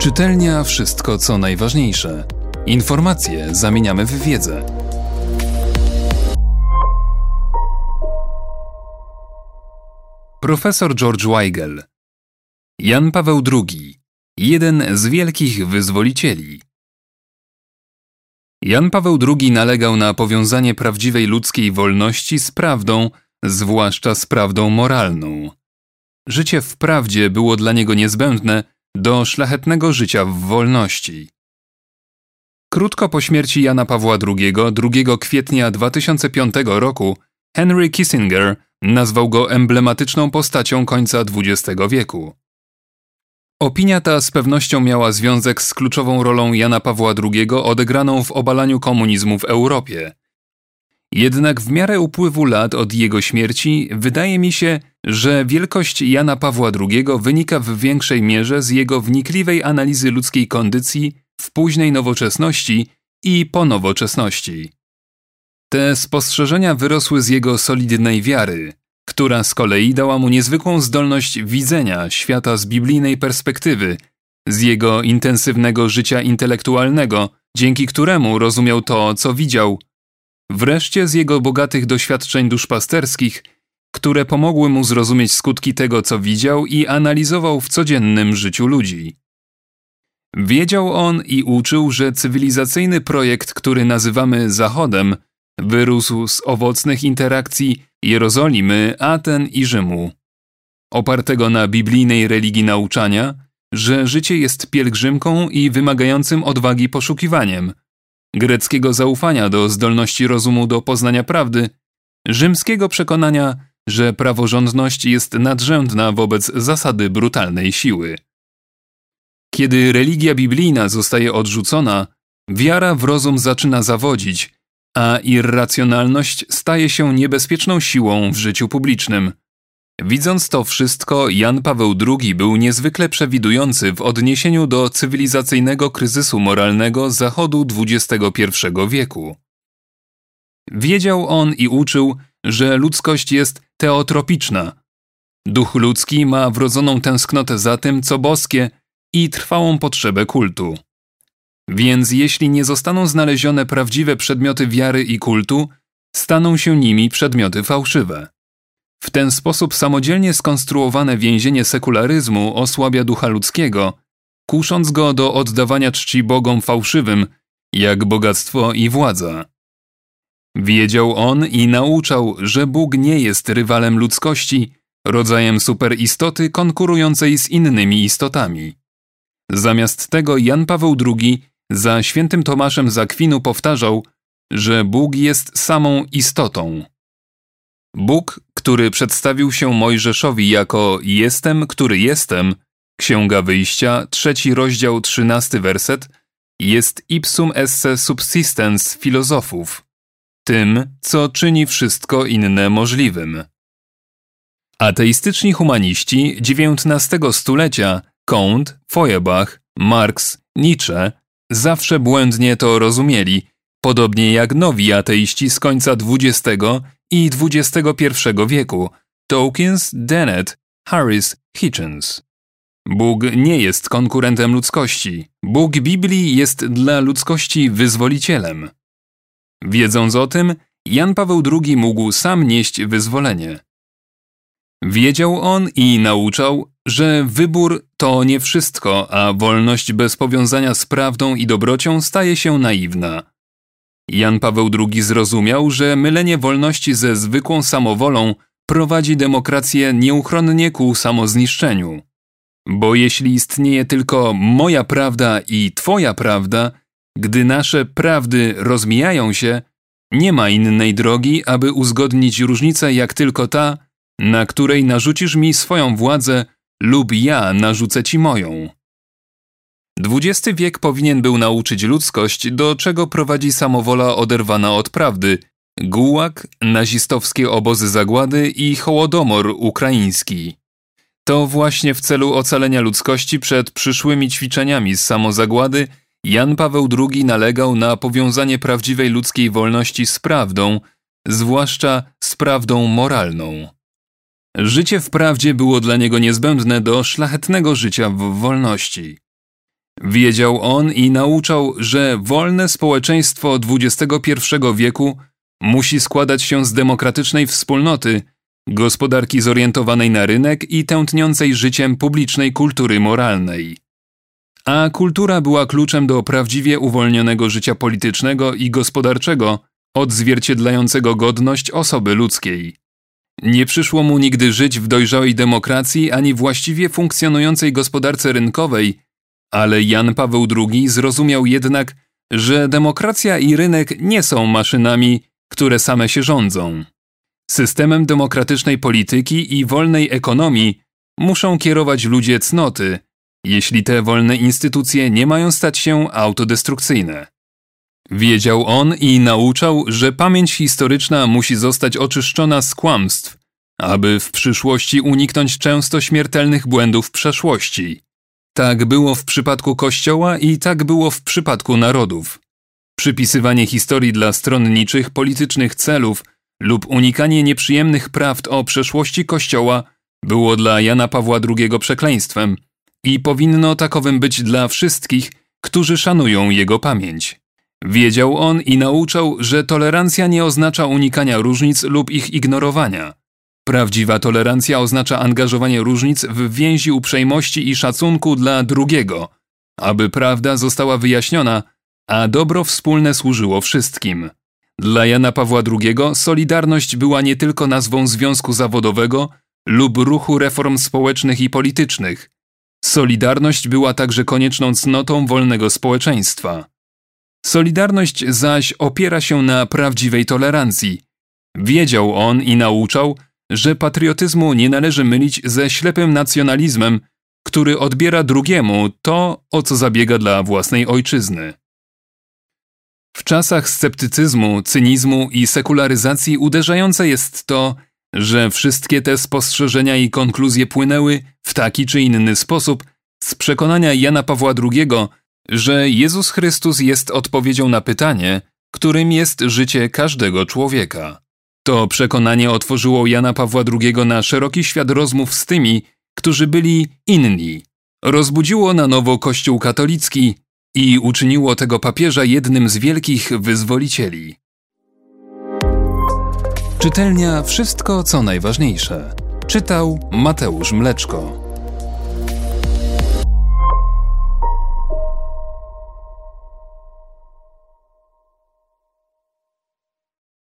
Czytelnia wszystko, co najważniejsze. Informacje zamieniamy w wiedzę. Profesor George Weigel Jan Paweł II Jeden z wielkich wyzwolicieli Jan Paweł II nalegał na powiązanie prawdziwej ludzkiej wolności z prawdą, zwłaszcza z prawdą moralną. Życie w prawdzie było dla niego niezbędne do szlachetnego życia w wolności. Krótko po śmierci Jana Pawła II, 2 kwietnia 2005 roku, Henry Kissinger nazwał go emblematyczną postacią końca XX wieku. Opinia ta z pewnością miała związek z kluczową rolą Jana Pawła II odegraną w obalaniu komunizmu w Europie. Jednak w miarę upływu lat od jego śmierci wydaje mi się, że wielkość Jana Pawła II wynika w większej mierze z jego wnikliwej analizy ludzkiej kondycji w późnej nowoczesności i po nowoczesności. Te spostrzeżenia wyrosły z jego solidnej wiary, która z kolei dała mu niezwykłą zdolność widzenia świata z biblijnej perspektywy, z jego intensywnego życia intelektualnego, dzięki któremu rozumiał to, co widział, wreszcie z jego bogatych doświadczeń duszpasterskich, które pomogły mu zrozumieć skutki tego, co widział i analizował w codziennym życiu ludzi. Wiedział on i uczył, że cywilizacyjny projekt, który nazywamy Zachodem, wyrósł z owocnych interakcji Jerozolimy, Aten i Rzymu. Opartego na biblijnej religii nauczania, że życie jest pielgrzymką i wymagającym odwagi poszukiwaniem, greckiego zaufania do zdolności rozumu do poznania prawdy, rzymskiego przekonania, że praworządność jest nadrzędna wobec zasady brutalnej siły. Kiedy religia biblijna zostaje odrzucona, wiara w rozum zaczyna zawodzić, a irracjonalność staje się niebezpieczną siłą w życiu publicznym. Widząc to wszystko, Jan Paweł II był niezwykle przewidujący w odniesieniu do cywilizacyjnego kryzysu moralnego Zachodu XXI wieku. Wiedział on i uczył, że ludzkość jest teotropiczna. Duch ludzki ma wrodzoną tęsknotę za tym, co boskie i trwałą potrzebę kultu. Więc jeśli nie zostaną znalezione prawdziwe przedmioty wiary i kultu, staną się nimi przedmioty fałszywe. W ten sposób samodzielnie skonstruowane więzienie sekularyzmu osłabia ducha ludzkiego, kusząc go do oddawania czci bogom fałszywym, jak bogactwo i władza. Wiedział on i nauczał, że Bóg nie jest rywalem ludzkości, rodzajem superistoty konkurującej z innymi istotami. Zamiast tego Jan Paweł II za świętym Tomaszem z Akwinu powtarzał, że Bóg jest samą istotą. Bóg, który przedstawił się Mojżeszowi jako Jestem, który jestem, Księga Wyjścia, trzeci rozdział, trzynasty werset, jest ipsum esse subsistens filozofów, tym, co czyni wszystko inne możliwym. Ateistyczni humaniści XIX stulecia Kant, Feuerbach, Marx, Nietzsche zawsze błędnie to rozumieli, podobnie jak nowi ateiści z końca XX i XXI wieku Dawkins, Dennett, Harris, Hitchens. Bóg nie jest konkurentem ludzkości. Bóg Biblii jest dla ludzkości wyzwolicielem. Wiedząc o tym, Jan Paweł II mógł sam nieść wyzwolenie. Wiedział on i nauczał, że wybór to nie wszystko, a wolność bez powiązania z prawdą i dobrocią staje się naiwna. Jan Paweł II zrozumiał, że mylenie wolności ze zwykłą samowolą prowadzi demokrację nieuchronnie ku samozniszczeniu. Bo jeśli istnieje tylko moja prawda i twoja prawda, gdy nasze prawdy rozmijają się, nie ma innej drogi, aby uzgodnić różnicę jak tylko ta, na której narzucisz mi swoją władzę lub ja narzucę ci moją. XX wiek powinien był nauczyć ludzkość, do czego prowadzi samowola oderwana od prawdy, gułak, nazistowskie obozy zagłady i hołodomor ukraiński. To właśnie w celu ocalenia ludzkości przed przyszłymi ćwiczeniami z samozagłady Jan Paweł II nalegał na powiązanie prawdziwej ludzkiej wolności z prawdą, zwłaszcza z prawdą moralną. Życie w prawdzie było dla niego niezbędne do szlachetnego życia w wolności. Wiedział on i nauczał, że wolne społeczeństwo XXI wieku musi składać się z demokratycznej wspólnoty, gospodarki zorientowanej na rynek i tętniącej życiem publicznej kultury moralnej. A kultura była kluczem do prawdziwie uwolnionego życia politycznego i gospodarczego, odzwierciedlającego godność osoby ludzkiej. Nie przyszło mu nigdy żyć w dojrzałej demokracji ani właściwie funkcjonującej gospodarce rynkowej, ale Jan Paweł II zrozumiał jednak, że demokracja i rynek nie są maszynami, które same się rządzą. Systemem demokratycznej polityki i wolnej ekonomii muszą kierować ludzie cnoty, jeśli te wolne instytucje nie mają stać się autodestrukcyjne. Wiedział on i nauczał, że pamięć historyczna musi zostać oczyszczona z kłamstw, aby w przyszłości uniknąć często śmiertelnych błędów przeszłości. Tak było w przypadku Kościoła i tak było w przypadku narodów. Przypisywanie historii dla stronniczych politycznych celów lub unikanie nieprzyjemnych prawd o przeszłości Kościoła było dla Jana Pawła II przekleństwem i powinno takowym być dla wszystkich, którzy szanują jego pamięć. Wiedział on i nauczał, że tolerancja nie oznacza unikania różnic lub ich ignorowania. Prawdziwa tolerancja oznacza angażowanie różnic w więzi uprzejmości i szacunku dla drugiego, aby prawda została wyjaśniona, a dobro wspólne służyło wszystkim. Dla Jana Pawła II Solidarność była nie tylko nazwą związku zawodowego lub ruchu reform społecznych i politycznych. Solidarność była także konieczną cnotą wolnego społeczeństwa. Solidarność zaś opiera się na prawdziwej tolerancji. Wiedział on i nauczał, że patriotyzmu nie należy mylić ze ślepym nacjonalizmem, który odbiera drugiemu to, o co zabiega dla własnej ojczyzny. W czasach sceptycyzmu, cynizmu i sekularyzacji uderzające jest to, że wszystkie te spostrzeżenia i konkluzje płynęły w taki czy inny sposób z przekonania Jana Pawła II, że Jezus Chrystus jest odpowiedzią na pytanie, którym jest życie każdego człowieka. To przekonanie otworzyło Jana Pawła II na szeroki świat rozmów z tymi, którzy byli inni. Rozbudziło na nowo Kościół katolicki i uczyniło tego papieża jednym z wielkich wyzwolicieli. Czytelnia Wszystko co najważniejsze. Czytał Mateusz Mleczko.